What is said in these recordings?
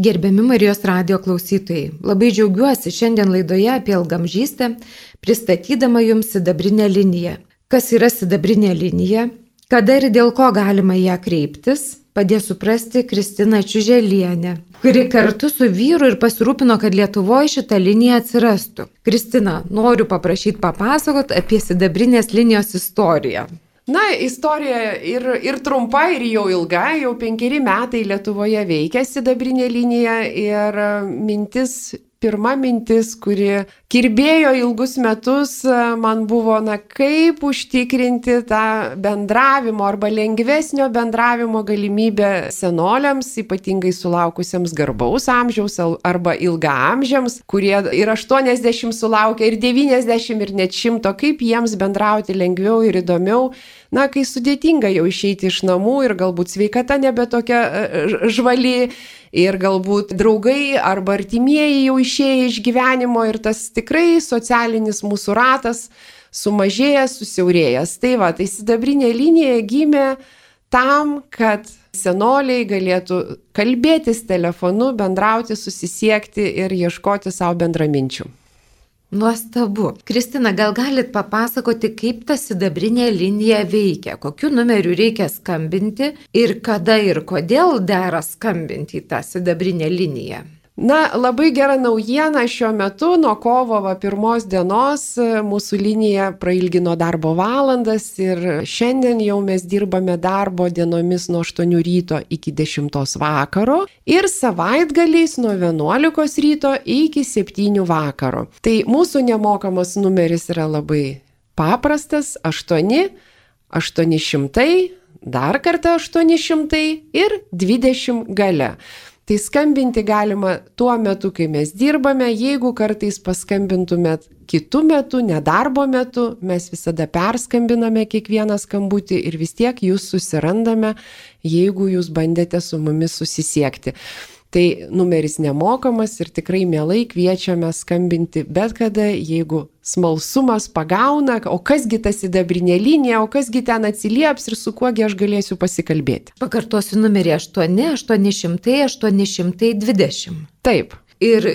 Gerbiami Marijos radio klausytojai, labai džiaugiuosi šiandien laidoje apie ilgamžystę, pristatydama jums sidabrinę liniją. Kas yra sidabrinė linija, kada ir dėl ko galima ją kreiptis, padės suprasti Kristina Čiuželienė, kuri kartu su vyru ir pasirūpino, kad Lietuvoje šita linija atsirastų. Kristina, noriu paprašyti papasakot apie sidabrinės linijos istoriją. Na, istorija ir, ir trumpa, ir jau ilga, jau penkeri metai Lietuvoje veikia sidabrinė linija ir mintis pirma mintis, kuri kirbėjo ilgus metus, man buvo, na, kaip užtikrinti tą bendravimo arba lengvesnio bendravimo galimybę senoliams, ypatingai sulaukusiems garbaus amžiaus arba ilgaamžiams, kurie ir 80 sulaukia, ir 90, ir net 100, kaip jiems bendrauti lengviau ir įdomiau na, kai sudėtinga jau išeiti iš namų ir galbūt sveikata nebe tokia žvali ir galbūt draugai arba artimieji jau išėję iš gyvenimo ir tas tikrai socialinis mūsų ratas sumažėjęs, susiaurėjęs. Tai va, tai sidabrinė linija gimė tam, kad senoliai galėtų kalbėtis telefonu, bendrauti, susisiekti ir ieškoti savo bendraminčių. Nuostabu. Kristina, gal galit papasakoti, kaip ta sidabrinė linija veikia, kokiu numeriu reikia skambinti ir kada ir kodėl dera skambinti į tą sidabrinę liniją? Na, labai gera naujiena šiuo metu, nuo kovo va, pirmos dienos e, mūsų linija prailgino darbo valandas ir šiandien jau mes dirbame darbo dienomis nuo 8 ryto iki 10 vakaro ir savaitgaliais nuo 11 ryto iki 7 vakaro. Tai mūsų nemokamas numeris yra labai paprastas - 8 800, dar kartą 800 ir 20 gale. Tai skambinti galima tuo metu, kai mes dirbame, jeigu kartais paskambintumėt kitų metų, nedarbo metu, mes visada perskambiname kiekvieną skambutį ir vis tiek jūs susirandame, jeigu jūs bandėte su mumis susisiekti. Tai numeris nemokamas ir tikrai mielai kviečiame skambinti bet kada, jeigu smalsumas pagauna, o kasgi ta sidabrinė linija, o kasgi ten atsilieps ir su kuogi aš galėsiu pasikalbėti. Pakartosiu numerį 8 800 820. Taip. Ir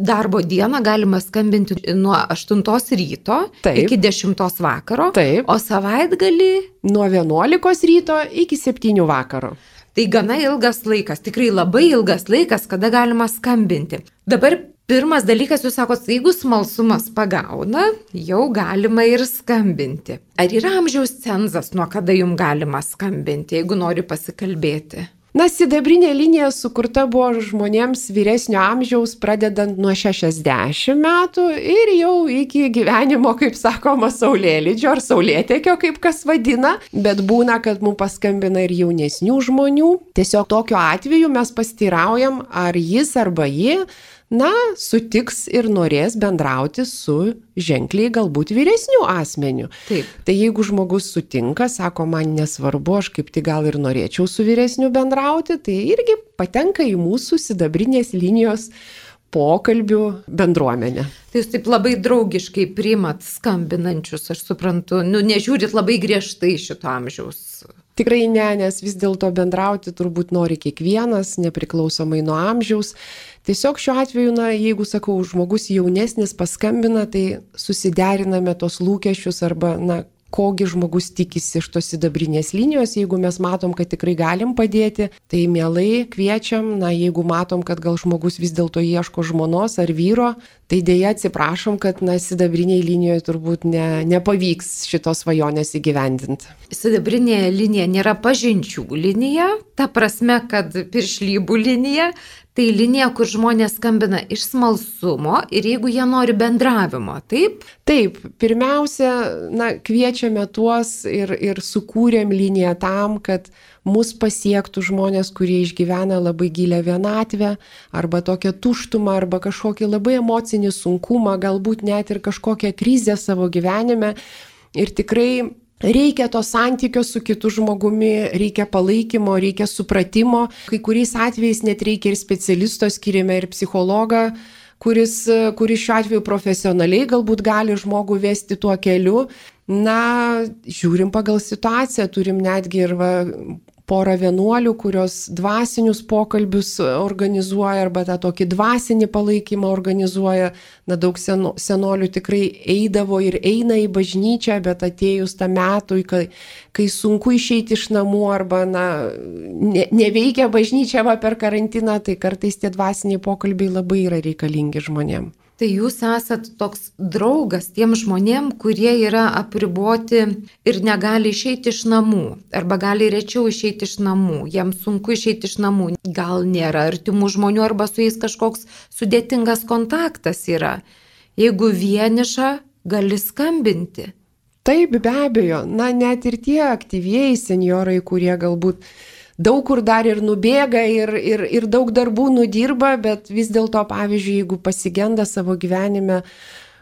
darbo dieną galima skambinti nuo 8 ryto Taip. iki 10 vakaro, Taip. o savaitgalį nuo 11 ryto iki 7 vakaro. Tai gana ilgas laikas, tikrai labai ilgas laikas, kada galima skambinti. Dabar pirmas dalykas, jūs sakot, jeigu smalsumas pagauna, jau galima ir skambinti. Ar yra amžiaus cenzas, nuo kada jums galima skambinti, jeigu nori pasikalbėti? Na, sidabrinė linija sukurta buvo žmonėms vyresnio amžiaus, pradedant nuo 60 metų ir jau iki gyvenimo, kaip sakoma, saulėlydžio ar saulėtekio, kaip kas vadina, bet būna, kad mums paskambina ir jaunesnių žmonių. Tiesiog tokiu atveju mes pastiraujam, ar jis arba ji na, sutiks ir norės bendrauti su ženkliai galbūt vyresniu asmeniu. Taip. Tai jeigu žmogus sutinka, sako, man nesvarbu, aš kaip tik gal ir norėčiau su vyresniu bendrauti, tai irgi patenka į mūsų sidabrinės linijos pokalbių bendruomenę. Tai jūs taip labai draugiškai priimat skambinančius, aš suprantu, nu, nežiūrit labai griežtai šito amžiaus Tikrai ne, nes vis dėlto bendrauti turbūt nori kiekvienas, nepriklausomai nuo amžiaus. Tiesiog šiuo atveju, na, jeigu sakau, žmogus jaunesnis paskambina, tai susideriname tos lūkesčius arba, na, kogi žmogus tikisi iš tos sidabrinės linijos, jeigu mes matom, kad tikrai galim padėti, tai mielai kviečiam, na, jeigu matom, kad gal žmogus vis dėlto ieško žmonos ar vyro, tai dėja atsiprašom, kad, na, sidabriniai linijoje turbūt ne, nepavyks šitos svajonės įgyvendinti. Sidabrinė linija nėra pažinčių linija, ta prasme, kad piršlybų linija, Tai linija, kur žmonės skambina iš smalsumo ir jeigu jie nori bendravimo, taip? Taip, pirmiausia, na, kviečiame tuos ir, ir sukūrėm liniją tam, kad mus pasiektų žmonės, kurie išgyvena labai gilę vienatvę arba tokią tuštumą arba kažkokį labai emocinį sunkumą, galbūt net ir kažkokią krizę savo gyvenime. Ir tikrai Reikia to santykio su kitu žmogumi, reikia palaikymo, reikia supratimo. Kai kuriais atvejais net reikia ir specialisto, skiriame ir psichologą, kuris, kuris šiuo atveju profesionaliai galbūt gali žmogų vesti tuo keliu. Na, žiūrim pagal situaciją, turim netgi ir va, porą vienuolių, kurios dvasinius pokalbius organizuoja arba tą tokį dvasinį palaikymą organizuoja. Na, daug seno, senolių tikrai eidavo ir eina į bažnyčią, bet atėjus tą metui, kai, kai sunku išeiti iš namų arba, na, ne, neveikia bažnyčia va per karantiną, tai kartais tie dvasiniai pokalbiai labai yra reikalingi žmonėms. Tai jūs esat toks draugas tiem žmonėm, kurie yra apriboti ir negali išeiti iš namų, arba gali rečiau išeiti iš namų, jiems sunku išeiti iš namų, gal nėra artimų žmonių, arba su jais kažkoks sudėtingas kontaktas yra. Jeigu vieniša, gali skambinti. Taip, be abejo, na net ir tie aktyvieji seniorai, kurie galbūt daug kur dar ir nubėga ir, ir, ir daug darbų nudirba, bet vis dėlto, pavyzdžiui, jeigu pasigenda savo gyvenime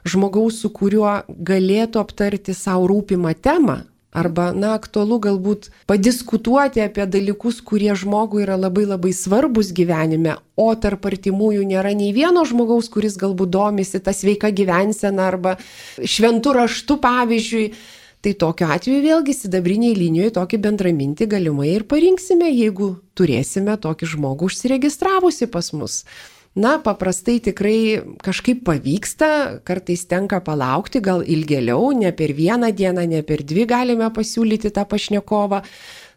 žmogaus, su kuriuo galėtų aptarti savo rūpimą temą, Arba, na, aktualu galbūt padiskutuoti apie dalykus, kurie žmogui yra labai labai svarbus gyvenime, o tarp artimųjų nėra nei vieno žmogaus, kuris galbūt domisi tą sveiką gyvenseną arba šventų raštų, pavyzdžiui. Tai tokiu atveju vėlgi sidabriniai linijoje tokį bendramintį galimai ir parinksime, jeigu turėsime tokį žmogų užsiregistravusi pas mus. Na, paprastai tikrai kažkaip pavyksta, kartais tenka palaukti, gal ilgėliau, ne per vieną dieną, ne per dvi galime pasiūlyti tą pašnekovą,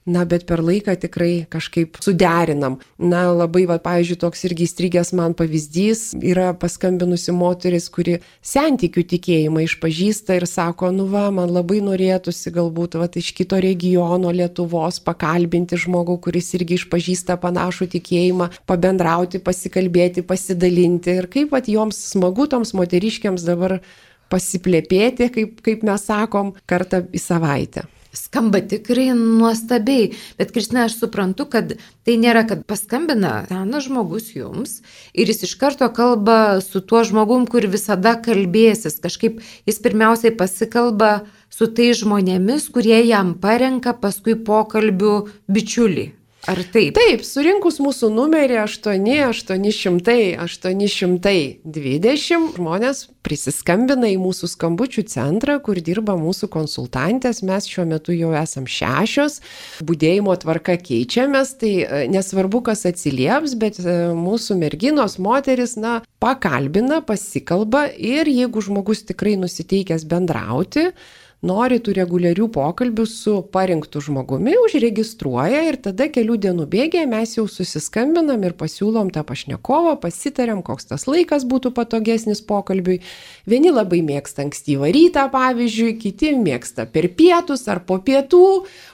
na, bet per laiką tikrai kažkaip suderinam. Na, labai, va, pavyzdžiui, toks irgi įstrigęs man pavyzdys yra paskambinusi moteris, kuri sentikių tikėjimą išpažįsta ir sako, nu va, man labai norėtųsi galbūt, va, iš kito regiono Lietuvos pakalbinti žmogų, kuris irgi išpažįsta panašų tikėjimą, pabendrauti, pasikalbėti, pasidalinti ir kaip, va, joms smagu toms moteriškiams dabar pasiplėpėti, kaip, kaip mes sakom, kartą į savaitę. Skamba tikrai nuostabiai, bet Kristina, aš suprantu, kad tai nėra, kad paskambina senas žmogus jums ir jis iš karto kalba su tuo žmogum, kur visada kalbėsis. Kažkaip jis pirmiausiai pasikalba su tai žmonėmis, kurie jam parenka paskui pokalbių bičiulį. Ar taip? Taip, surinkus mūsų numerį 8800 820 žmonės prisiskambina į mūsų skambučių centrą, kur dirba mūsų konsultantės. Mes šiuo metu jau esam šešios, būdėjimo tvarka keičiamės, tai e, nesvarbu, kas atsilieps, bet e, mūsų merginos, moteris, na, pakalbina, pasikalba ir jeigu žmogus tikrai nusiteikęs bendrauti, nori tų reguliarių pokalbių su parinktu žmogumi, užregistruoja ir tada kelių dienų bėgėje mes jau susiskambinam ir pasiūlom tą pašnekovą, pasitariam, koks tas laikas būtų patogesnis pokalbiui. Vieni labai mėgsta ankstyvą rytą, pavyzdžiui, kiti mėgsta per pietus ar po pietų,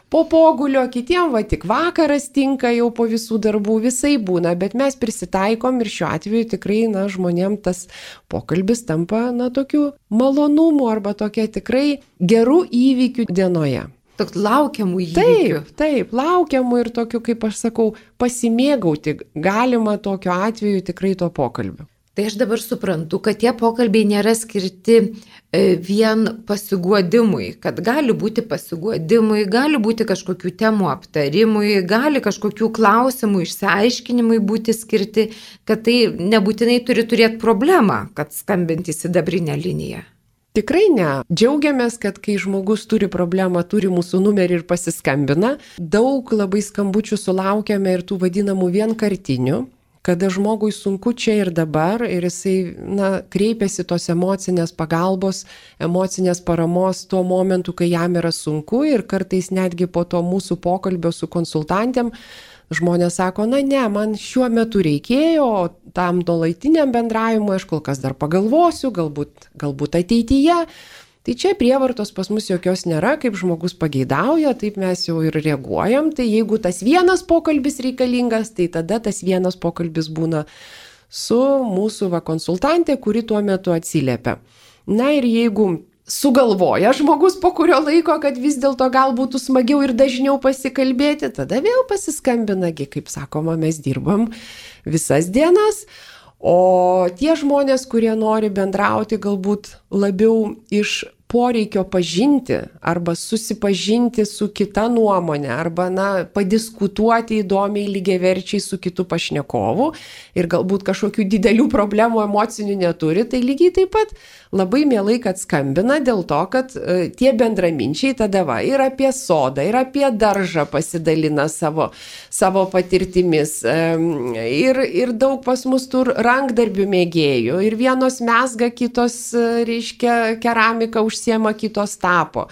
po pogulio, kitiem va tik vakaras tinka jau po visų darbų, visai būna, bet mes prisitaikom ir šiuo atveju tikrai, na, žmonėm tas pokalbis tampa, na, tokiu malonumu arba tokia tikrai gerų įvykių dienoje. Toks laukiamų įvykių. Taip, taip, laukiamų ir tokiu, kaip aš sakau, pasimėgauti galima tokiu atveju tikrai to pokalbio. Tai aš dabar suprantu, kad tie pokalbiai nėra skirti e, vien pasiguodimui, kad gali būti pasiguodimui, gali būti kažkokių temų aptarimui, gali kažkokių klausimų išsiaiškinimui būti skirti, kad tai nebūtinai turi turėti problemą, kad skambinti sidabrinę liniją. Tikrai ne. Džiaugiamės, kad kai žmogus turi problemą, turi mūsų numerį ir pasiskambina. Daug labai skambučių sulaukiame ir tų vadinamų vienkartinių, kada žmogui sunku čia ir dabar ir jisai na, kreipiasi tos emocinės pagalbos, emocinės paramos tuo momentu, kai jam yra sunku ir kartais netgi po to mūsų pokalbio su konsultantėm žmonės sako, na ne, man šiuo metu reikėjo, tam nuolaitiniam bendravimui aš kol kas dar pagalvosiu, galbūt, galbūt ateityje. Tai čia prievartos pas mus jokios nėra, kaip žmogus pageidauja, taip mes jau ir reaguojam. Tai jeigu tas vienas pokalbis reikalingas, tai tada tas vienas pokalbis būna su mūsų va konsultantė, kuri tuo metu atsiliepia. Na ir jeigu sugalvoja žmogus po kurio laiko, kad vis dėlto gal būtų smagiau ir dažniau pasikalbėti, tada vėl pasiskambinagi, kaip sakoma, mes dirbam visas dienas. O tie žmonės, kurie nori bendrauti galbūt labiau iš poreikio pažinti arba susipažinti su kita nuomonė arba, na, padiskutuoti įdomiai lygiaverčiai su kitu pašnekovu ir galbūt kažkokių didelių problemų emocinių neturi, tai lygiai taip pat labai mielai, kad skambina dėl to, kad e, tie bendraminčiai tada va ir apie sodą, ir apie daržą pasidalina savo, savo patirtimis. Ir, ir daug pas mus tur rankdarbių mėgėjų. Ir vienos mesga, kitos, e, reiškia, keramiką užsiema, kitos tapo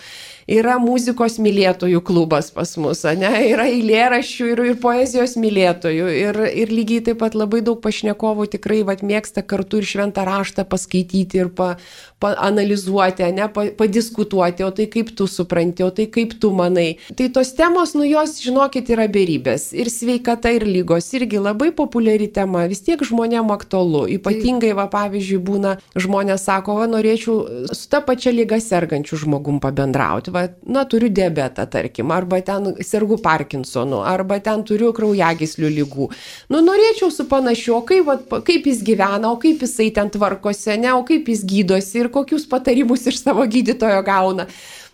yra muzikos mylėtojų klubas pas mus, ne? yra eilėraščių ir, ir poezijos mylėtojų. Ir, ir lygiai taip pat labai daug pašnekovų tikrai vat, mėgsta kartu ir šventą raštą paskaityti ir pa, paanalizuoti, ne, pa, padiskutuoti, o tai kaip tu supranti, o tai kaip tu manai. Tai tos temos, nu jos, žinokit, yra beribės. Ir sveikata, ir lygos irgi labai populiari tema, vis tiek žmonėm aktualu. Ypatingai, va, pavyzdžiui, būna žmonės sako, va, norėčiau su ta pačia lyga sergančių žmogum pabendrauti va, na, turiu diabetą, tarkim, arba ten sergu Parkinsonu, arba ten turiu kraujagyslių lygų. Nu, norėčiau su panašiu, kaip, va, kaip jis gyvena, o kaip jisai ten tvarkosi, ne, o kaip jis gydosi ir kokius patarimus iš savo gydytojo gauna.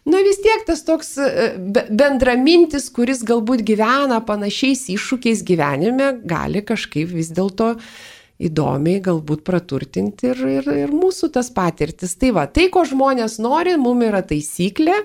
Na vis tiek tas toks e, bendramintis, kuris galbūt gyvena panašiais iššūkiais gyvenime, gali kažkaip vis dėlto įdomiai galbūt praturtinti ir, ir, ir mūsų tas patirtis. Tai va, tai, ko žmonės nori, mum yra taisyklė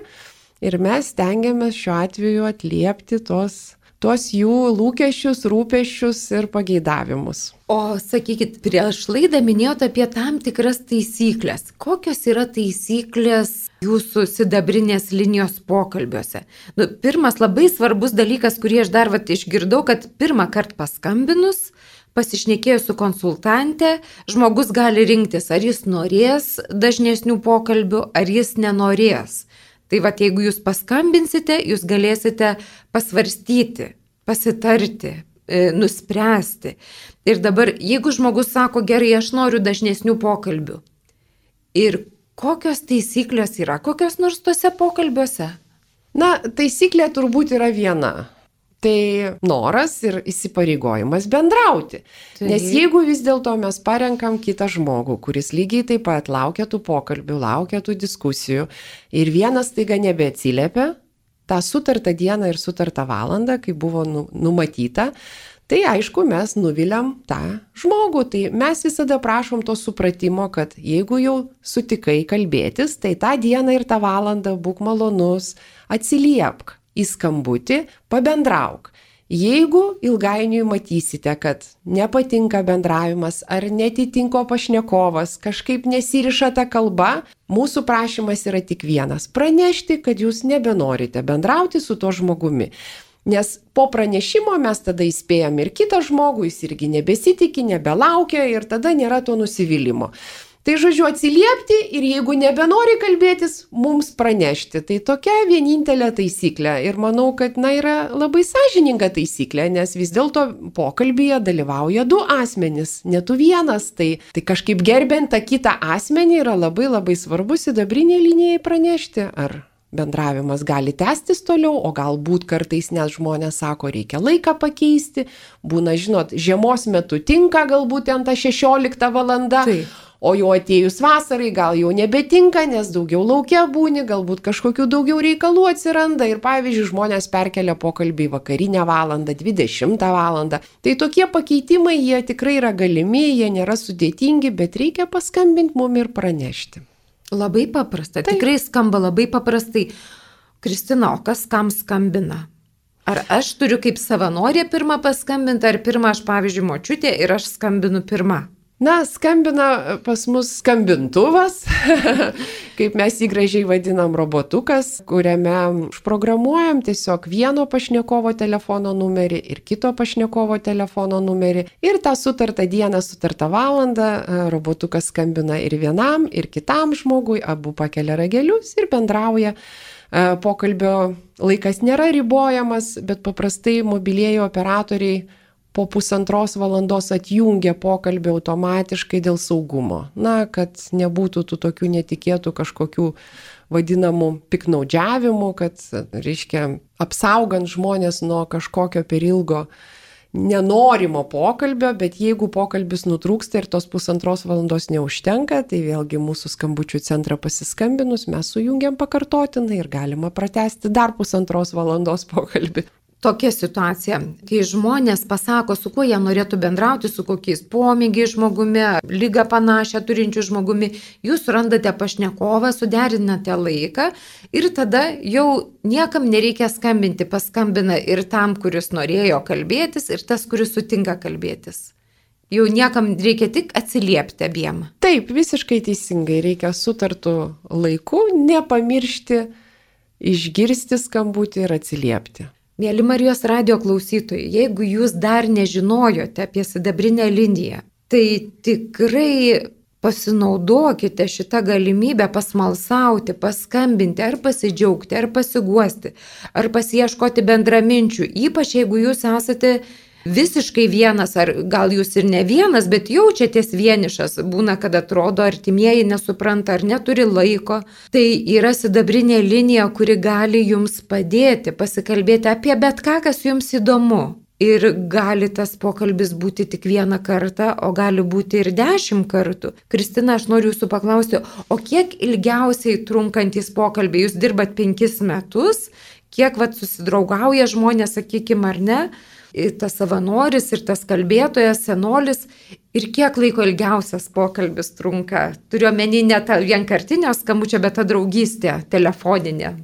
ir mes stengiamės šiuo atveju atliepti tos, tuos jų lūkesčius, rūpešius ir pageidavimus. O sakykit, prieš laidą minėjote apie tam tikras taisyklės. Kokios yra taisyklės jūsų sidabrinės linijos pokalbiuose? Nu, pirmas labai svarbus dalykas, kurį aš dar vat, išgirdau, kad pirmą kartą paskambinus, pasišnekėjus su konsultante, žmogus gali rinktis, ar jis norės dažnesnių pokalbių, ar jis nenorės. Tai va, jeigu jūs paskambinsite, jūs galėsite pasvarstyti, pasitarti, e, nuspręsti. Ir dabar, jeigu žmogus sako, gerai, aš noriu dažnesnių pokalbių. Ir kokios taisyklės yra, kokios nors tuose pokalbiuose? Na, taisyklė turbūt yra viena tai noras ir įsipareigojimas bendrauti. Tai. Nes jeigu vis dėlto mes parenkam kitą žmogų, kuris lygiai taip pat laukia tų pokalbių, laukia tų diskusijų ir vienas taiga nebeatsiliepia, tą sutartą dieną ir sutartą valandą, kai buvo nu, numatyta, tai aišku, mes nuviliam tą žmogų. Tai mes visada prašom to supratimo, kad jeigu jau sutikai kalbėtis, tai tą dieną ir tą valandą būk malonus, atsiliepk į skambutį, pabendrauk. Jeigu ilgainiui matysite, kad nepatinka bendravimas ar netitinko pašnekovas, kažkaip nesiriša ta kalba, mūsų prašymas yra tik vienas - pranešti, kad jūs nebenorite bendrauti su tuo žmogumi. Nes po pranešimo mes tada įspėjom ir kitą žmogų, jis irgi nebesitikė, nebelaukia ir tada nėra to nusivylimų. Tai žodžiu atsiliepti ir jeigu nebenori kalbėtis, mums pranešti. Tai tokia vienintelė taisyklė. Ir manau, kad na, yra labai sąžininga taisyklė, nes vis dėlto pokalbėje dalyvauja du asmenys, ne tu vienas. Tai, tai kažkaip gerbent tą kitą asmenį yra labai labai svarbu sidabrinė linijai pranešti. Ar bendravimas gali tęstis toliau, o galbūt kartais net žmonės sako, reikia laiką pakeisti, būna, žinot, žiemos metu tinka galbūt ten ta 16 valanda. Taip o jau atėjus vasarai gal jau nebetinka, nes daugiau laukia būni, galbūt kažkokių daugiau reikalų atsiranda ir pavyzdžiui žmonės perkelia pokalbį vakarinę valandą, 20 valandą. Tai tokie pakeitimai jie tikrai yra galimi, jie nėra sudėtingi, bet reikia paskambinti mum ir pranešti. Labai paprasta, tai. tikrai skamba labai paprastai. Kristina, o kas kam skambina? Ar aš turiu kaip savanorė pirmą paskambinti, ar pirmą aš, pavyzdžiui, močiutė ir aš skambinu pirmą? Na, skambina pas mus skambintuvas, kaip mes jį gražiai vadinam robotukas, kuriame užprogramuojam tiesiog vieno pašnekovo telefono numerį ir kito pašnekovo telefono numerį. Ir tą sutartą dieną, sutartą valandą e, robotukas skambina ir vienam, ir kitam žmogui, abu pakelia ragelius ir bendrauja. E, pokalbio laikas nėra ribojamas, bet paprastai mobilieji operatoriai po pusantros valandos atjungia pokalbį automatiškai dėl saugumo. Na, kad nebūtų tų tokių netikėtų kažkokių vadinamų piknaudžiavimų, kad, reiškia, apsaugant žmonės nuo kažkokio per ilgo nenorimo pokalbio, bet jeigu pokalbis nutrūksta ir tos pusantros valandos neužtenka, tai vėlgi mūsų skambučių centrą pasiskambinus mes sujungiam pakartotinai ir galima pratesti dar pusantros valandos pokalbį tokia situacija, kai žmonės pasako, su kuo jie norėtų bendrauti, su kokiais pomėgiais žmogumi, lygą panašią turinčių žmogumi, jūs randate pašnekovą, suderinate laiką ir tada jau niekam nereikia skambinti, paskambina ir tam, kuris norėjo kalbėtis, ir tas, kuris sutinka kalbėtis. Jau niekam reikia tik atsiliepti abiem. Taip, visiškai teisingai, reikia sutartų laiku, nepamiršti, išgirsti skambutį ir atsiliepti. Mėly Marijos radio klausytojai, jeigu jūs dar nežinojote apie sidabrinę liniją, tai tikrai pasinaudokite šitą galimybę pasmalsauti, paskambinti, ar pasidžiaugti, ar pasiguosti, ar pasieškoti bendraminčių, ypač jeigu jūs esate visiškai vienas, ar gal jūs ir ne vienas, bet jaučiatės vienišas, būna, kad atrodo artimieji nesupranta ar neturi laiko, tai yra sidabrinė linija, kuri gali jums padėti pasikalbėti apie bet ką, kas jums įdomu. Ir gali tas pokalbis būti tik vieną kartą, o gali būti ir dešimt kartų. Kristina, aš noriu jūsų paklausti, o kiek ilgiausiai trunkantys pokalbiai? Jūs dirbat penkis metus, kiek vad susidraugauja žmonės, sakykime, ar ne? Tas savanoris ir tas kalbėtojas, senolis ir kiek laiko ilgiausias pokalbis trunka. Turiu omeny ne tą vienkartinio skambučio, bet tą draugystę telefoninę.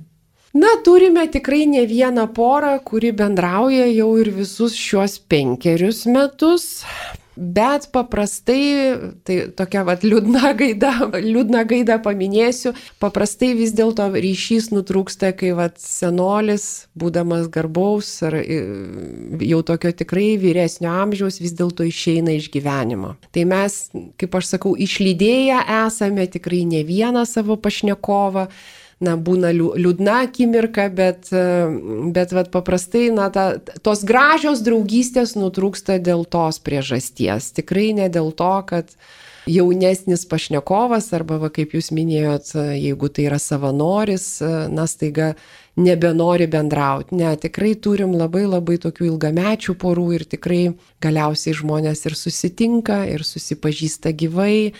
Na, turime tikrai ne vieną porą, kuri bendrauja jau ir visus šiuos penkerius metus. Bet paprastai, tai tokia vat liūdna gaida, liūdna gaida paminėsiu, paprastai vis dėlto ryšys nutrūksta, kai vat senolis, būdamas garbaus ar jau tokio tikrai vyresnio amžiaus, vis dėlto išeina iš gyvenimo. Tai mes, kaip aš sakau, išlydėję esame tikrai ne vieną savo pašnekovą na, būna liūdna akimirka, bet, bet vat, paprastai, na, ta, tos gražios draugystės nutrūksta dėl tos priežasties. Tikrai ne dėl to, kad jaunesnis pašnekovas arba, va, kaip jūs minėjot, jeigu tai yra savanoris, na, staiga nebenori bendrauti. Ne, tikrai turim labai labai tokių ilgamečių porų ir tikrai galiausiai žmonės ir susitinka, ir susipažįsta gyvai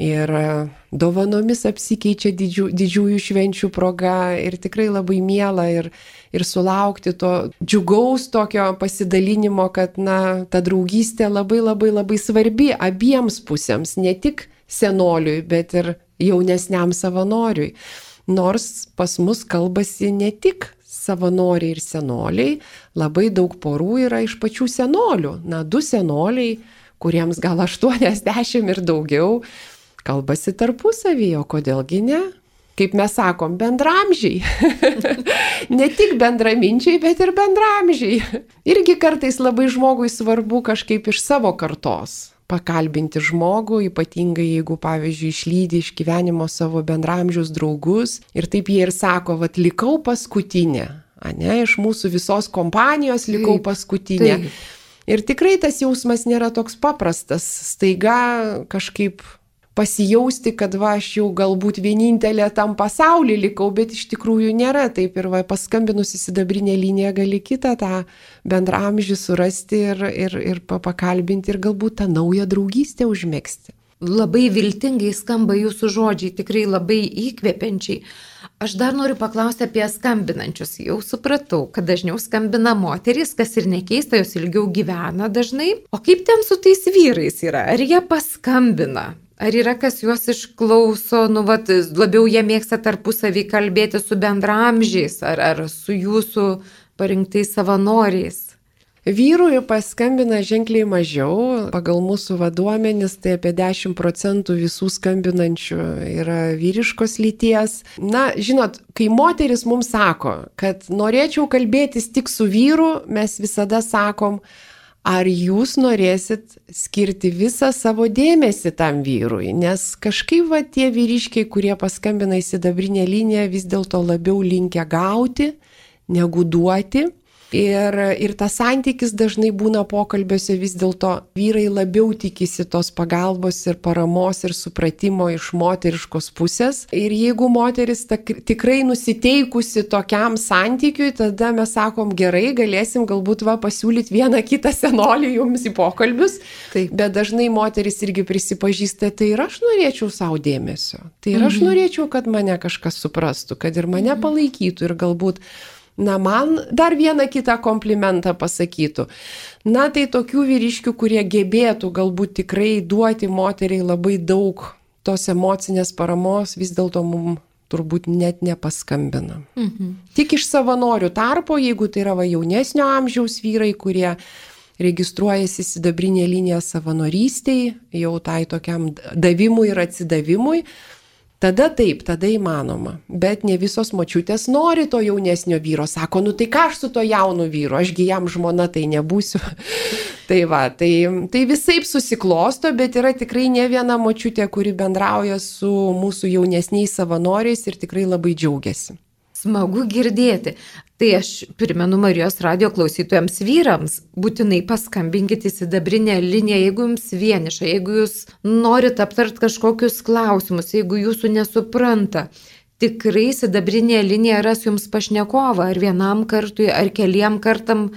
ir e, dovanomis apsikeičia didžių, didžiųjų švenčių proga ir tikrai labai miela ir, ir sulaukti to džiugaus tokio pasidalinimo, kad na, ta draugystė labai labai labai svarbi abiems pusėms, ne tik senoliui, bet ir jaunesniam savanoriui. Nors pas mus kalbasi ne tik savanoriai ir senoliai, labai daug porų yra iš pačių senolių. Na, du senoliai, kuriems gal 80 ir daugiau, kalbasi tarpusavyje, o kodėlgi ne? Kaip mes sakom, bendramžiai. ne tik bendraminčiai, bet ir bendramžiai. Irgi kartais labai žmogui svarbu kažkaip iš savo kartos pakalbinti žmogų, ypatingai jeigu, pavyzdžiui, išlydi iš gyvenimo savo bendramžius draugus ir taip jie ir sako, vad likau paskutinė, ne, iš mūsų visos kompanijos likau taip, paskutinė. Taip. Ir tikrai tas jausmas nėra toks paprastas, staiga kažkaip pasijausti, kad va, aš jau galbūt vienintelė tam pasaulyje likau, bet iš tikrųjų nėra taip ir va, paskambinus į sidabrinę liniją gali kitą tą bendramžį surasti ir, ir, ir pakalbinti ir galbūt tą naują draugystę užmėgsti. Labai viltingai skamba jūsų žodžiai, tikrai labai įkvepiančiai. Aš dar noriu paklausti apie skambinančius. Jau supratau, kad dažniau skambina moterys, kas ir nekeista, jos ilgiau gyvena dažnai. O kaip ten su tais vyrais yra? Ar jie paskambina? Ar yra kas juos išklauso, nu, vat, labiau jie mėgsta tarpusavį kalbėti su bendramžiais ar, ar su jūsų parinktais savanoriais? Vyrui paskambina ženkliai mažiau, pagal mūsų vaduomenis tai apie 10 procentų visų skambinančių yra vyriškos lyties. Na, žinot, kai moteris mums sako, kad norėčiau kalbėtis tik su vyru, mes visada sakom, ar jūs norėsit skirti visą savo dėmesį tam vyrui, nes kažkaip va tie vyriškiai, kurie paskambina į sidabrinę liniją, vis dėlto labiau linkia gauti negu duoti. Ir, ir tas santykis dažnai būna pokalbiuose vis dėlto vyrai labiau tikisi tos pagalbos ir paramos ir supratimo iš moteriškos pusės. Ir jeigu moteris ta, tikrai nusiteikusi tokiam santykiui, tada mes sakom gerai, galėsim galbūt va pasiūlyti vieną kitą senolį jums į pokalbius. Taip. Bet dažnai moteris irgi prisipažįsta, tai ir aš norėčiau savo dėmesio. Tai ir aš mhm. norėčiau, kad mane kažkas suprastų, kad ir mane mhm. palaikytų ir galbūt na, man dar vieną kitą komplimentą pasakytų. Na, tai tokių vyriškių, kurie gebėtų galbūt tikrai duoti moteriai labai daug tos emocinės paramos, vis dėlto mums turbūt net nepaskambina. Mhm. Tik iš savanorių tarpo, jeigu tai yra va jaunesnio amžiaus vyrai, kurie registruojasi sidabrinė linija savanorystiai, jau tai tokiam davimui ir atsidavimui, Tada taip, tada įmanoma. Bet ne visos močiutės nori to jaunesnio vyro. Sako, nu tai ką aš su to jaunu vyru, ašgi jam žmona tai nebūsiu. tai va, tai, tai visai susiklosto, bet yra tikrai ne viena močiutė, kuri bendrauja su mūsų jaunesniais savanoriais ir tikrai labai džiaugiasi. Smagu girdėti. Tai aš primenu Marijos radio klausytojams vyrams, būtinai paskambinkite į sidabrinę liniją, jeigu jums vieniša, jeigu jūs norit aptart kažkokius klausimus, jeigu jūsų nesupranta. Tikrai sidabrinė linija ras jums pašnekovą ar vienam kartui, ar keliem kartam,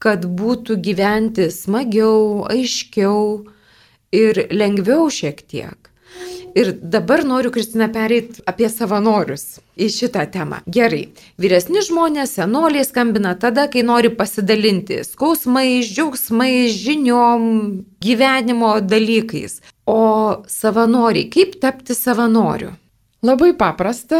kad būtų gyventi smagiau, aiškiau ir lengviau šiek tiek. Ir dabar noriu, Kristina, pereiti apie savanorius į šitą temą. Gerai, vyresni žmonės, senoliai skambina tada, kai nori pasidalinti skausmais, džiaugsmais, žiniom, gyvenimo dalykais. O savanoriai, kaip tapti savanoriu? Labai paprasta,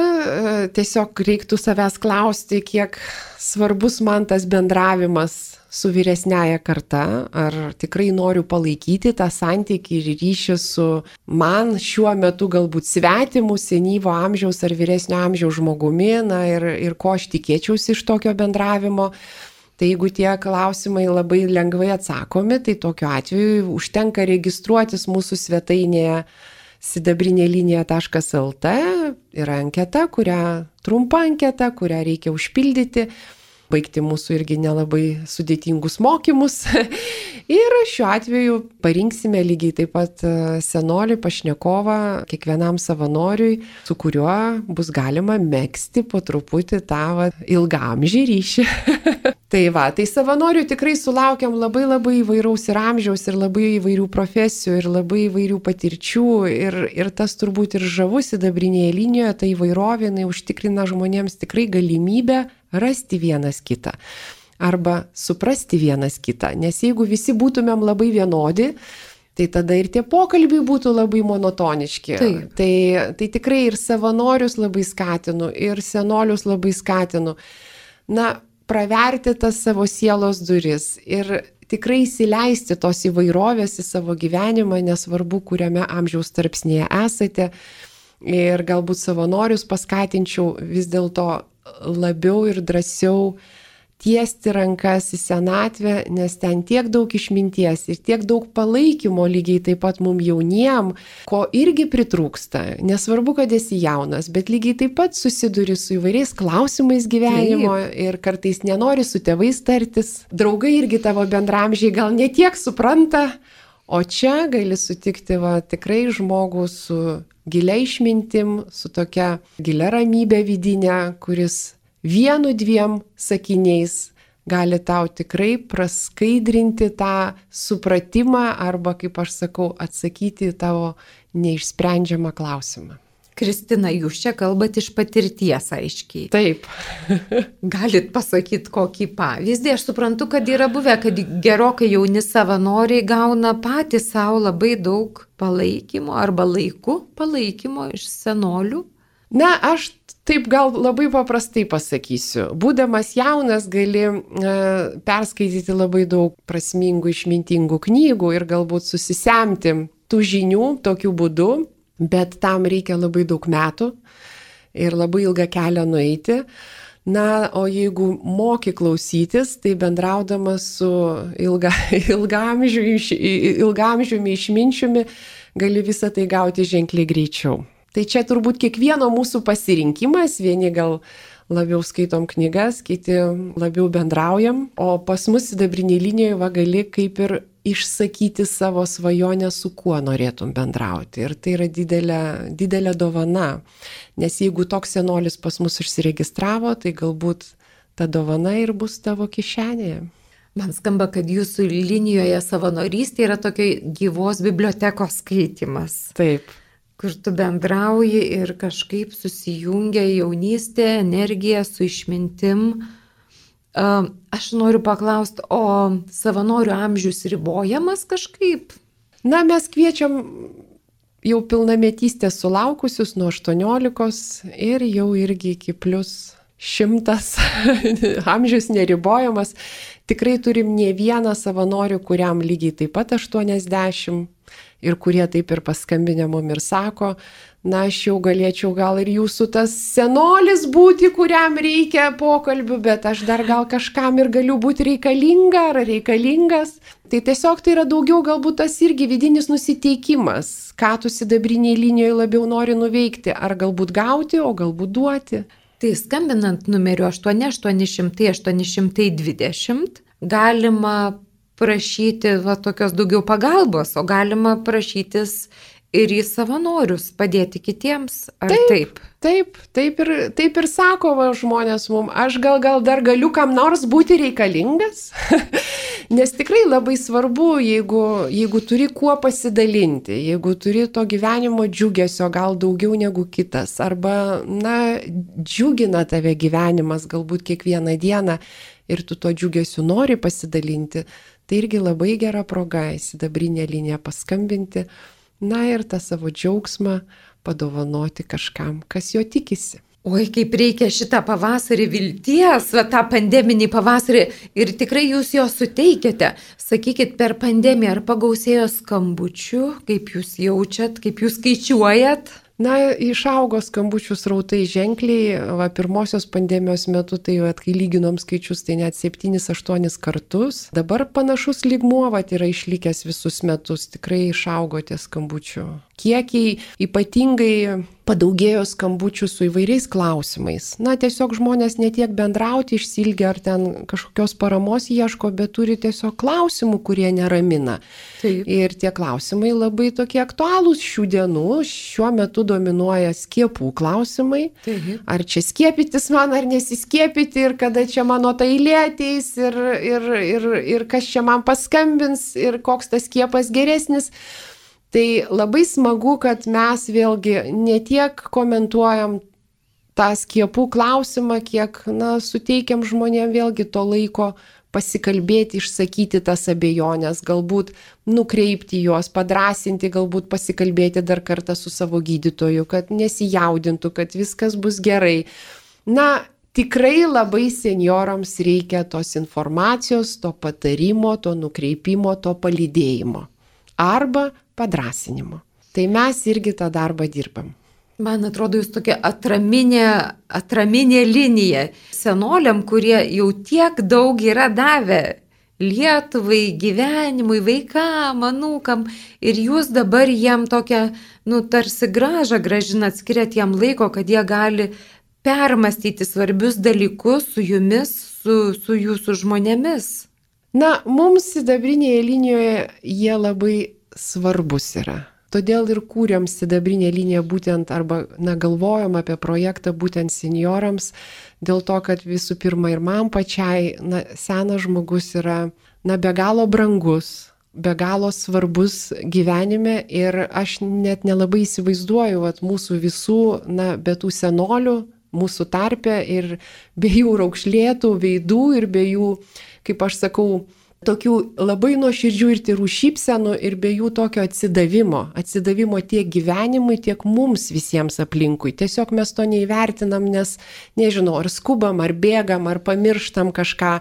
tiesiog reiktų savęs klausti, kiek svarbus man tas bendravimas su vyresnėja karta, ar tikrai noriu palaikyti tą santykį ir ryšį su man šiuo metu galbūt svetimu, senyvo amžiaus ar vyresnio amžiaus žmogumi, na ir, ir ko aš tikėčiausi iš tokio bendravimo. Tai jeigu tie klausimai labai lengvai atsakomi, tai tokiu atveju užtenka registruotis mūsų svetainėje sidabrinė linija.lt, yra anketa, kurią trumpa anketa, kurią reikia užpildyti baigti mūsų irgi nelabai sudėtingus mokymus. ir šiuo atveju parinksime lygiai taip pat e, senolį, pašnekovą, kiekvienam savanoriui, su kuriuo bus galima mėgsti po truputį tą va, ilgamžį ryšį. tai va, tai savanorių tikrai sulaukiam labai labai įvairaus ir amžiaus, ir labai įvairių profesijų, ir labai įvairių patirčių. Ir, ir tas turbūt ir žavus įdabrinėje linijoje, ta įvairovė, jinai užtikrina žmonėms tikrai galimybę rasti vienas kitą arba suprasti vienas kitą. Nes jeigu visi būtumėm labai vienodi, tai tada ir tie pokalbiai būtų labai monotoniški. Taip. Tai, tai tikrai ir savanorius labai skatinu, ir senolius labai skatinu. Na, praverti tas savo sielos duris ir tikrai įsileisti tos įvairovės į savo gyvenimą, nesvarbu, kuriame amžiaus tarpsnėje esate. Ir galbūt savanorius paskatinčiau vis dėlto labiau ir drąsiau tiesti rankas į senatvę, nes ten tiek daug išminties ir tiek daug palaikymo lygiai taip pat mum jauniem, ko irgi pritrūksta. Nesvarbu, kad esi jaunas, bet lygiai taip pat susiduri su įvairiais klausimais gyvenimo taip. ir kartais nenori su tėvais tartis. Draugai irgi tavo bendramžiai gal netiek supranta, o čia gali sutikti va, tikrai žmogų su gilia išmintim, su tokia gilia ramybė vidinė, kuris vienu dviem sakiniais gali tau tikrai praskaidrinti tą supratimą arba, kaip aš sakau, atsakyti tavo neišsprendžiamą klausimą. Kristina, jūs čia kalbat iš patirties aiškiai. Taip. Galit pasakyti kokį pavyzdį. Aš suprantu, kad yra buvę, kad gerokai jauni savanoriai gauna patys savo labai daug palaikymo arba laiku palaikymo iš senolių. Na, aš taip gal labai paprastai pasakysiu. Būdamas jaunas gali e, perskaityti labai daug prasmingų, išmintingų knygų ir galbūt susisemti tų žinių tokiu būdu, bet tam reikia labai daug metų ir labai ilgą kelią nueiti. Na, o jeigu moki klausytis, tai bendraudamas su ilga, ilgamžiumi, ilgamžiumi išminčiumi, gali visą tai gauti ženkliai greičiau. Tai čia turbūt kiekvieno mūsų pasirinkimas, vieni gal labiau skaitom knygas, kiti labiau bendraujam, o pas mus sidabriniai linijoje va gali kaip ir išsakyti savo svajonę, su kuo norėtum bendrauti. Ir tai yra didelė, didelė dovana, nes jeigu toks senolis pas mus užsiregistravo, tai galbūt ta dovana ir bus tavo kišenėje. Man skamba, kad jūsų linijoje savanorystė yra tokia gyvos bibliotekos skaitimas. Taip. Kur tu bendrauji ir kažkaip susijungia jaunystė, energija su išmintim. Aš noriu paklausti, o savanorių amžius ribojamas kažkaip? Na, mes kviečiam jau pilnametystės sulaukusius nuo 18 ir jau irgi iki plus šimtas, amžius neribojamas. Tikrai turim ne vieną savanorių, kuriam lygiai taip pat 80 ir kurie taip ir paskambinę mum ir sako, na, aš jau galėčiau gal ir jūsų tas senolis būti, kuriam reikia pokalbių, bet aš dar gal kažkam ir galiu būti reikalinga ar reikalingas. Tai tiesiog tai yra daugiau galbūt tas irgi vidinis nusiteikimas, ką tu sidabriniai linijoje labiau nori nuveikti, ar galbūt gauti, o galbūt duoti. Tai skambinant numeriu 8800-820 galima prašyti va, tokios daugiau pagalbos, o galima prašytis ir į savanorius padėti kitiems. Ar taip? Taip, taip, taip, ir, taip ir sako va, žmonės mums, aš gal, gal dar galiu kam nors būti reikalingas, nes tikrai labai svarbu, jeigu, jeigu turi kuo pasidalinti, jeigu turi to gyvenimo džiugesio gal daugiau negu kitas, arba, na, džiugina tave gyvenimas galbūt kiekvieną dieną ir tu to džiugesiu nori pasidalinti, tai irgi labai gera proga į sidabrinę liniją paskambinti na ir tą savo džiaugsmą padovanoti kažkam, kas jo tikisi. Oi, kaip reikia šitą pavasarį vilties, va, tą pandeminį pavasarį ir tikrai jūs jo suteikėte. Sakykit, per pandemiją ar pagausėjo skambučių, kaip jūs jaučiat, kaip jūs skaičiuojat? Na, išaugo skambučių srautai ženkliai, va, pirmosios pandemijos metu, tai jau kai lyginom skaičius, tai net 7-8 kartus. Dabar panašus lygmuo, va, yra išlikęs visus metus, tikrai išaugo tie skambučių kiekiai, ypatingai padaugėjo skambučių su įvairiais klausimais. Na, tiesiog žmonės netiek bendrauti išsilgia ar ten kažkokios paramos ieško, bet turi tiesiog klausimų, kurie neramina. Taip. Ir tie klausimai labai tokie aktualūs šių dienų. Šiuo metu dominuoja skiepų klausimai. Taip. Ar čia skiepytis man, ar nesiskiepyti, ir kada čia mano ta eilė ateis, ir, ir, ir, ir kas čia man paskambins, ir koks tas skiepas geresnis. Tai labai smagu, kad mes vėlgi ne tiek komentuojam tą skiepų klausimą, kiek, na, suteikiam žmonėm vėlgi to laiko pasikalbėti, išsakyti tas abejonės, galbūt nukreipti juos, padrasinti, galbūt pasikalbėti dar kartą su savo gydytoju, kad nesijaudintų, kad viskas bus gerai. Na, tikrai labai seniorams reikia tos informacijos, to patarimo, to nukreipimo, to palydėjimo. Arba padrasinimo. Tai mes irgi tą darbą dirbam. Man atrodo, jūs tokia atraminė, atraminė linija senoliam, kurie jau tiek daug yra davę Lietuvai, gyvenimui, vaikam, anūkam. Ir jūs dabar jiem tokią, nu, tarsi gražą gražinat, skiriat jiem laiko, kad jie gali permastyti svarbius dalykus su jumis, su, su jūsų žmonėmis. Na, mums sidabrinėje linijoje jie labai svarbus yra. Todėl ir kūrėm sidabrinę liniją būtent arba, na, galvojom apie projektą būtent seniorams, dėl to, kad visų pirma ir man pačiai, na, senas žmogus yra, na, be galo brangus, be galo svarbus gyvenime ir aš net nelabai įsivaizduoju, kad mūsų visų, na, be tų senolių, mūsų tarpe ir be jų raukšlėtų veidų ir be jų, kaip aš sakau, tokių labai nuoširdžių ir tirų šypsenų ir be jų tokio atsidavimo, atsidavimo tiek gyvenimui, tiek mums visiems aplinkui. Tiesiog mes to neįvertinam, nes nežinau, ar skubam, ar bėgam, ar pamirštam kažką,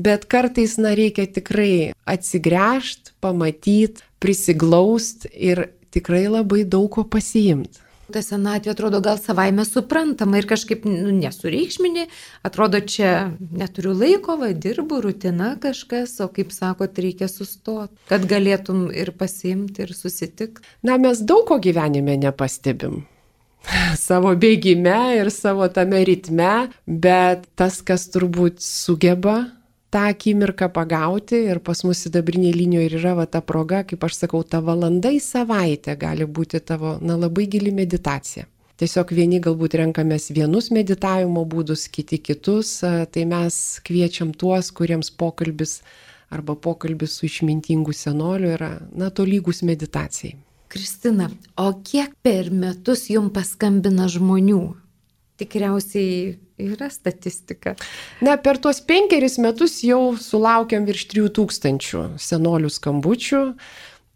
bet kartais, na, reikia tikrai atsigręžti, pamatyti, prisiglaust ir tikrai labai daug ko pasiimti ta senatvė atrodo gal savaime suprantama ir kažkaip nu, nesureikšminė, atrodo čia neturiu laiko, va, dirbu, rutina kažkas, o kaip sakot, reikia sustoti, kad galėtum ir pasiimti, ir susitikti. Na, mes daug ko gyvenime nepastebim. savo bėgime ir savo tame ritme, bet tas, kas turbūt sugeba tą akimirką pagauti ir pas mus sidabrinė linija ir yra va ta proga, kaip aš sakau, ta valanda į savaitę gali būti tavo, na, labai gili meditacija. Tiesiog vieni galbūt renkamės vienus meditavimo būdus, kiti kitus, tai mes kviečiam tuos, kuriems pokalbis arba pokalbis su išmintingu senoliu yra, na, tolygus meditacijai. Kristina, o kiek per metus jums paskambina žmonių? Tikriausiai yra statistika. Na, per tuos penkeris metus jau sulaukiam virš 3000 senolių skambučių.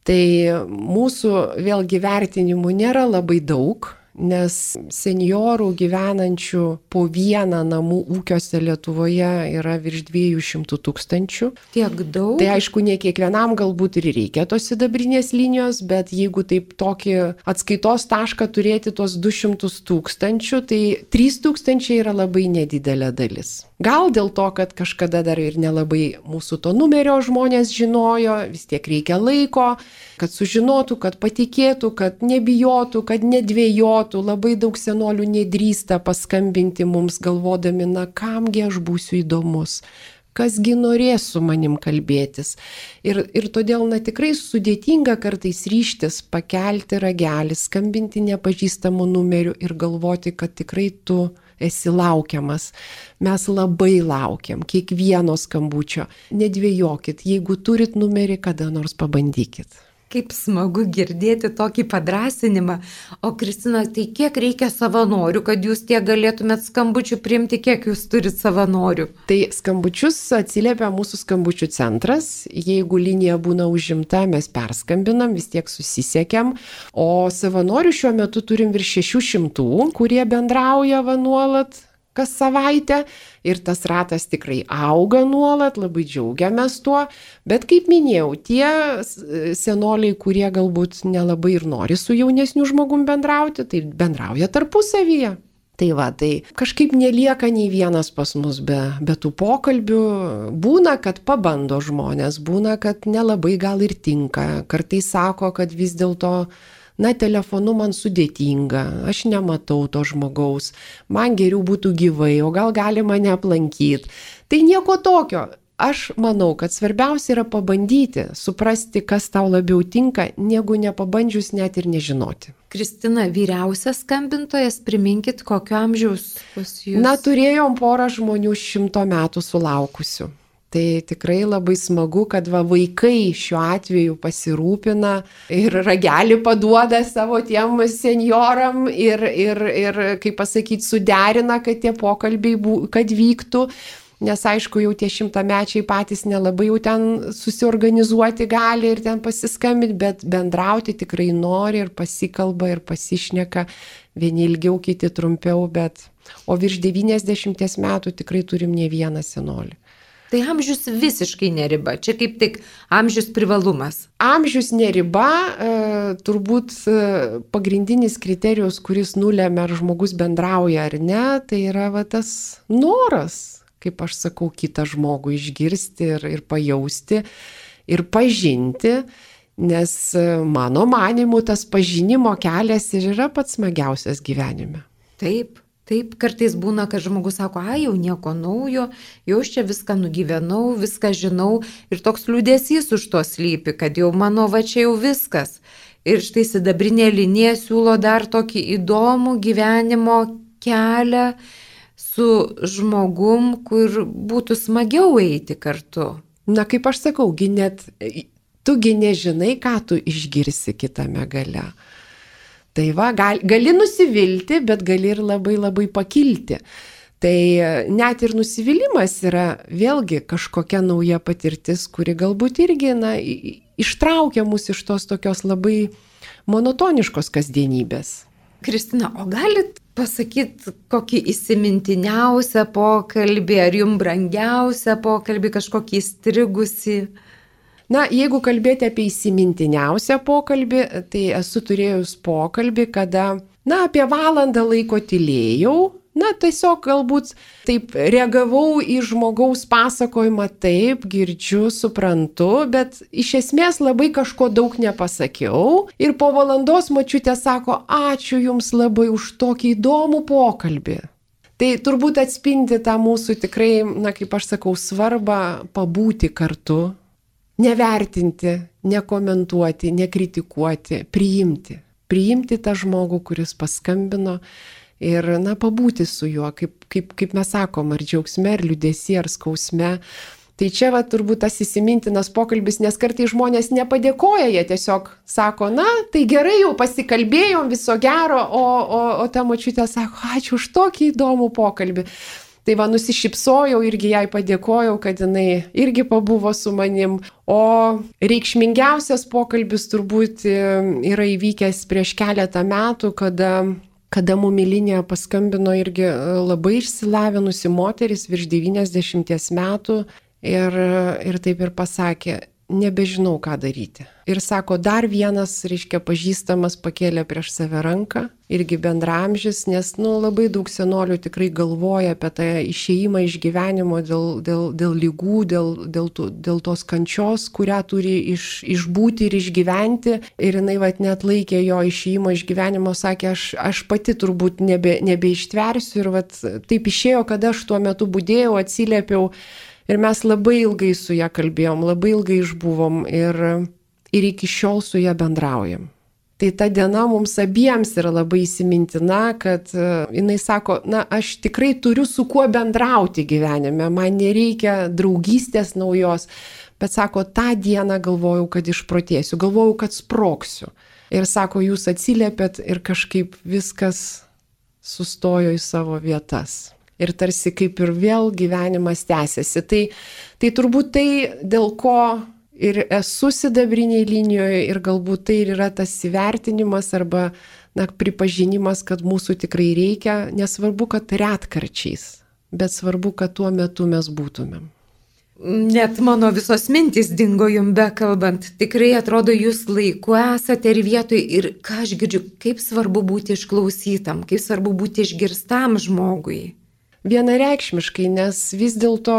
Tai mūsų vėlgi vertinimų nėra labai daug, nes seniorų gyvenančių po vieną namų ūkiuose Lietuvoje yra virš 200 tūkstančių. Tiek daug. Tai aišku, ne kiekvienam galbūt ir reikia tos sidabrinės linijos, bet jeigu taip tokį atskaitos tašką turėti tos 200 tūkstančių, tai 3 tūkstančiai yra labai nedidelė dalis. Gal dėl to, kad kažkada dar ir nelabai mūsų to numerio žmonės žinojo, vis tiek reikia laiko, kad sužinotų, kad patikėtų, kad nebijotų, kad nedvėjotų. Labai daug senolių nedrįsta paskambinti mums galvodami, na kamgi aš būsiu įdomus, kasgi norės su manim kalbėtis. Ir, ir todėl, na tikrai sudėtinga kartais ryštis pakelti ragelį, skambinti nepažįstamų numerių ir galvoti, kad tikrai tu esi laukiamas. Mes labai laukiam kiekvieno skambučio. Nedvėjokit, jeigu turit numerį, kada nors pabandykit. Kaip smagu girdėti tokį padrasinimą. O Kristina, tai kiek reikia savanorių, kad jūs tiek galėtumėt skambučių priimti, kiek jūs turit savanorių? Tai skambučius atsiliepia mūsų skambučių centras. Jeigu linija būna užimta, mes perskambinam, vis tiek susisiekiam. O savanorių šiuo metu turim virš 600, kurie bendrauja nuolat kas savaitę ir tas ratas tikrai auga nuolat, labai džiaugiamės tuo, bet kaip minėjau, tie senoliai, kurie galbūt nelabai ir nori su jaunesniu žmogum bendrauti, tai bendrauja tarpusavyje. Tai va, tai kažkaip nelieka nei vienas pas mus be, be tų pokalbių. Būna, kad pabando žmonės, būna, kad nelabai gal ir tinka. Kartais sako, kad vis dėlto na, telefonu man sudėtinga, aš nematau to žmogaus, man geriau būtų gyvai, o gal gali mane aplankyti. Tai nieko tokio. Aš manau, kad svarbiausia yra pabandyti, suprasti, kas tau labiau tinka, negu nepabandžius net ir nežinoti. Kristina, vyriausias skambintojas, priminkit, kokio amžiaus pas jūs? Na, turėjom porą žmonių šimto metų sulaukusių. Tai tikrai labai smagu, kad va, vaikai šiuo atveju pasirūpina ir ragelį paduoda savo tiem senioram ir, ir, ir kaip pasakyti, suderina, kad tie pokalbiai bū, kad vyktų. Nes aišku, jau tie šimtamečiai patys nelabai jau ten susiorganizuoti gali ir ten pasiskambinti, bet bendrauti tikrai nori ir pasikalba ir pasišneka. Vieni ilgiau, kiti trumpiau, bet o virš 90 metų tikrai turim ne vieną senolį. Tai amžius visiškai neriba, čia kaip tik amžius privalumas. Amžius neriba, e, turbūt e, pagrindinis kriterijus, kuris nulėmė, ar žmogus bendrauja ar ne, tai yra va, tas noras, kaip aš sakau, kitą žmogų išgirsti ir, ir pajausti ir pažinti. Nes e, mano manimu tas pažinimo kelias ir yra pats smagiausias gyvenime. Taip, Taip, kartais būna, kad žmogus sako, ai, jau nieko naujo, jau aš čia viską nugyvenau, viską žinau ir toks liūdėsys už to slypi, kad jau mano va čia jau viskas. Ir štai sidabrinė linija siūlo dar tokį įdomų gyvenimo kelią su žmogum, kur būtų smagiau eiti kartu. Na, kaip aš sakau, net tugi nežinai, ką tu išgirsi kitame gale. Tai va, gal, gali nusivilti, bet gali ir labai labai pakilti. Tai e, net ir nusivylimas yra vėlgi kažkokia nauja patirtis, kuri galbūt irgi na, ištraukia mus iš tos tokios labai monotoniškos kasdienybės. Kristina, o galit pasakyti kokį įsimintiniausią pokalbį, ar jums brangiausią pokalbį, kažkokį įstrigusi? Na, jeigu kalbėti apie įsimintiniausią pokalbį, tai esu turėjus pokalbį, kada, na, apie valandą laiko tylėjau na, tiesiog galbūt taip reagavau į žmogaus pasakojimą, taip, girdžiu, suprantu, bet iš esmės labai kažko daug nepasakiau. Ir po valandos mačiutė sako, ačiū Jums labai už tokį įdomų pokalbį. Tai turbūt atspindi tą mūsų tikrai, na kaip aš sakau, svarbą pabūti kartu, nevertinti, nekomentuoti, nekritikuoti, priimti. Priimti tą žmogų, kuris paskambino ir, na, pabūti su juo, kaip, kaip, kaip mes sakom, ar džiaugsme, ar liūdėsi, ar skausme. Tai čia va turbūt tas įsimintinas pokalbis, nes kartai žmonės nepadėkoja, jie tiesiog sako, na, tai gerai jau pasikalbėjom, viso gero, o, o, o ta mačiutė sako, ačiū už tokį įdomų pokalbį. Tai va nusišypsojau irgi jai padėkojau, kad jinai irgi pabuvo su manim. O reikšmingiausias pokalbis turbūt e, yra įvykęs prieš keletą metų, kada kada mumilinė paskambino irgi e, labai išsilavinusi moteris virš 90 metų ir, ir taip ir pasakė, nebežinau, ką daryti. Ir sako, dar vienas, reiškia, pažįstamas pakėlė prieš save ranką, irgi bendramžis, nes, nu, labai daug senolių tikrai galvoja apie tą išeimą iš gyvenimo dėl, dėl, dėl lygų, dėl, dėl, tų, dėl tos kančios, kurią turi iš, išbūti ir išgyventi. Ir jinai, vad, net laikė jo išeimą iš gyvenimo, sakė, aš, aš pati turbūt nebe, nebeištversiu ir, vad, taip išėjo, kad aš tuo metu būdėjau, atsiliepiau Ir mes labai ilgai su ją kalbėjom, labai ilgai išbuvom ir, ir iki šiol su ją bendraujam. Tai ta diena mums abiems yra labai įsimintina, kad uh, jinai sako, na, aš tikrai turiu su kuo bendrauti gyvenime, man nereikia draugystės naujos, bet sako, tą dieną galvojau, kad išprotėsiu, galvojau, kad sproksiu. Ir sako, jūs atsiliepėt ir kažkaip viskas sustojo į savo vietas ir tarsi kaip ir vėl gyvenimas tęsiasi. Tai, tai turbūt tai, dėl ko ir esu sidabriniai linijoje ir galbūt tai ir yra tas įvertinimas arba na, pripažinimas, kad mūsų tikrai reikia, nesvarbu, kad retkarčiais, bet svarbu, kad tuo metu mes būtumėm. Net mano visos mintys dingo jum bekalbant. Tikrai atrodo, jūs laiku esate ir vietoj ir ką aš girdžiu, kaip svarbu būti išklausytam, kaip svarbu būti išgirstam žmogui. Vienareikšmiškai, nes vis dėlto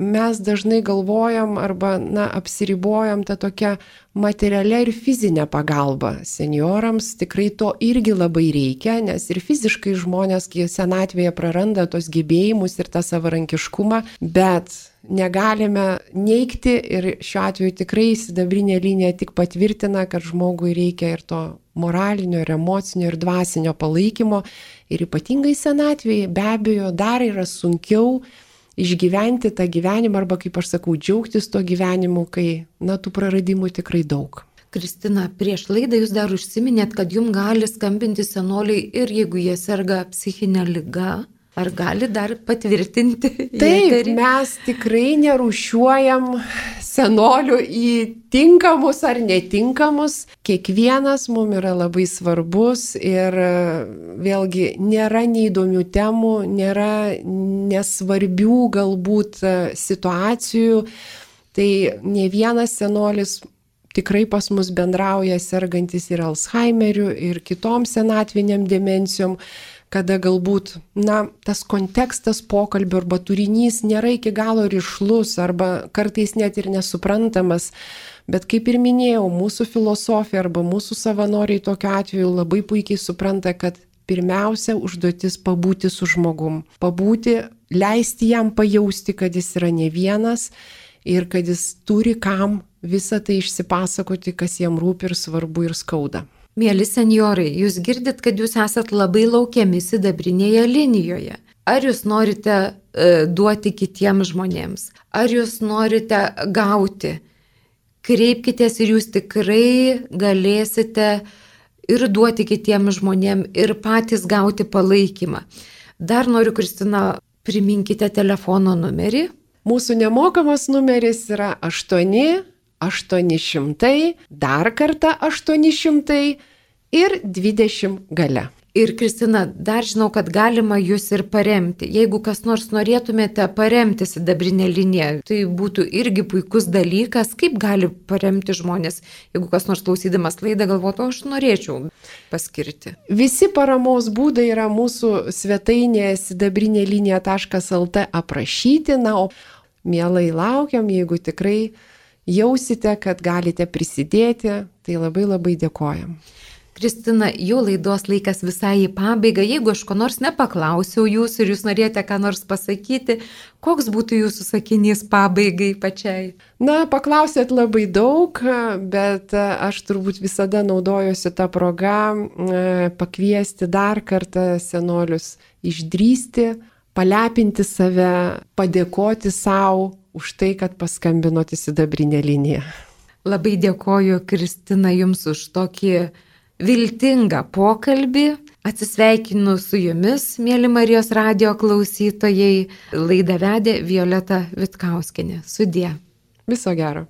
mes dažnai galvojam arba, na, apsiribojam tą tokią materialią ir fizinę pagalbą. Seniorams tikrai to irgi labai reikia, nes ir fiziškai žmonės, kai senatvėje praranda tos gebėjimus ir tą savarankiškumą, bet negalime neikti ir šiuo atveju tikrai sidabrinė linija tik patvirtina, kad žmogui reikia ir to moralinio, ir emocinio, ir dvasinio palaikymo. Ir ypatingai senatvėje be abejo dar yra sunkiau išgyventi tą gyvenimą arba, kaip aš sakau, džiaugtis to gyvenimu, kai, na, tų praradimų tikrai daug. Kristina, prieš laidą jūs dar užsiminėt, kad jums gali skambinti senoliai ir jeigu jie serga psichinė lyga, Ar gali dar patvirtinti? Taip, eterį? mes tikrai nerušiuojam senolių į tinkamus ar netinkamus. Kiekvienas mums yra labai svarbus ir vėlgi nėra neįdomių temų, nėra nesvarbių galbūt situacijų. Tai ne vienas senolis tikrai pas mus bendrauja sergantis ir Alzheimeriu, ir kitom senatviniam demencijom kada galbūt, na, tas kontekstas pokalbio arba turinys nėra iki galo ryšlus arba kartais net ir nesuprantamas. Bet kaip ir minėjau, mūsų filosofija arba mūsų savanoriai tokiu atveju labai puikiai supranta, kad pirmiausia užduotis pabūti su žmogum. Pabūti, leisti jam pajausti, kad jis yra ne vienas ir kad jis turi kam visą tai išsipasakoti, kas jam rūpi ir svarbu ir skauda. Mėly seniorai, jūs girdit, kad jūs esat labai laukiami sidabrinėje linijoje. Ar jūs norite e, duoti kitiems žmonėms, ar jūs norite gauti. Kreipkitės ir jūs tikrai galėsite ir duoti kitiems žmonėms, ir patys gauti palaikymą. Dar noriu, Kristina, priminkite telefono numerį. Mūsų nemokamas numeris yra 8 800, dar kartą 800 ir 20 gale. Ir Kristina, dar žinau, kad galima jūs ir paremti. Jeigu kas nors norėtumėte paremti sidabrinę liniją, tai būtų irgi puikus dalykas, kaip gali paremti žmonės, jeigu kas nors klausydamas laidą galvotų, aš norėčiau paskirti. Visi paramos būdai yra mūsų svetainėje sidabrinė linija.lt aprašyti, na, o mielai laukiam, jeigu tikrai jausite, kad galite prisidėti, tai labai labai dėkojam. Kristina, jau laidos laikas visai į pabaigą. Jeigu aš ko nors nepaklausiau jūsų ir jūs norėjote ką nors pasakyti, koks būtų jūsų sakinys pabaigai pačiai? Na, paklausėt labai daug, bet aš turbūt visada naudojuosi tą progą e, pakviesti dar kartą senolius išdrysti, palepinti save, padėkoti savo už tai, kad paskambinote sidabrinę liniją. Labai dėkoju, Kristina, jums už tokį viltingą pokalbį. Atsisveikinu su jumis, mėly Marijos radio klausytojai. Laidą vedė Violeta Vitkauskinė. Sudė. Viso gero.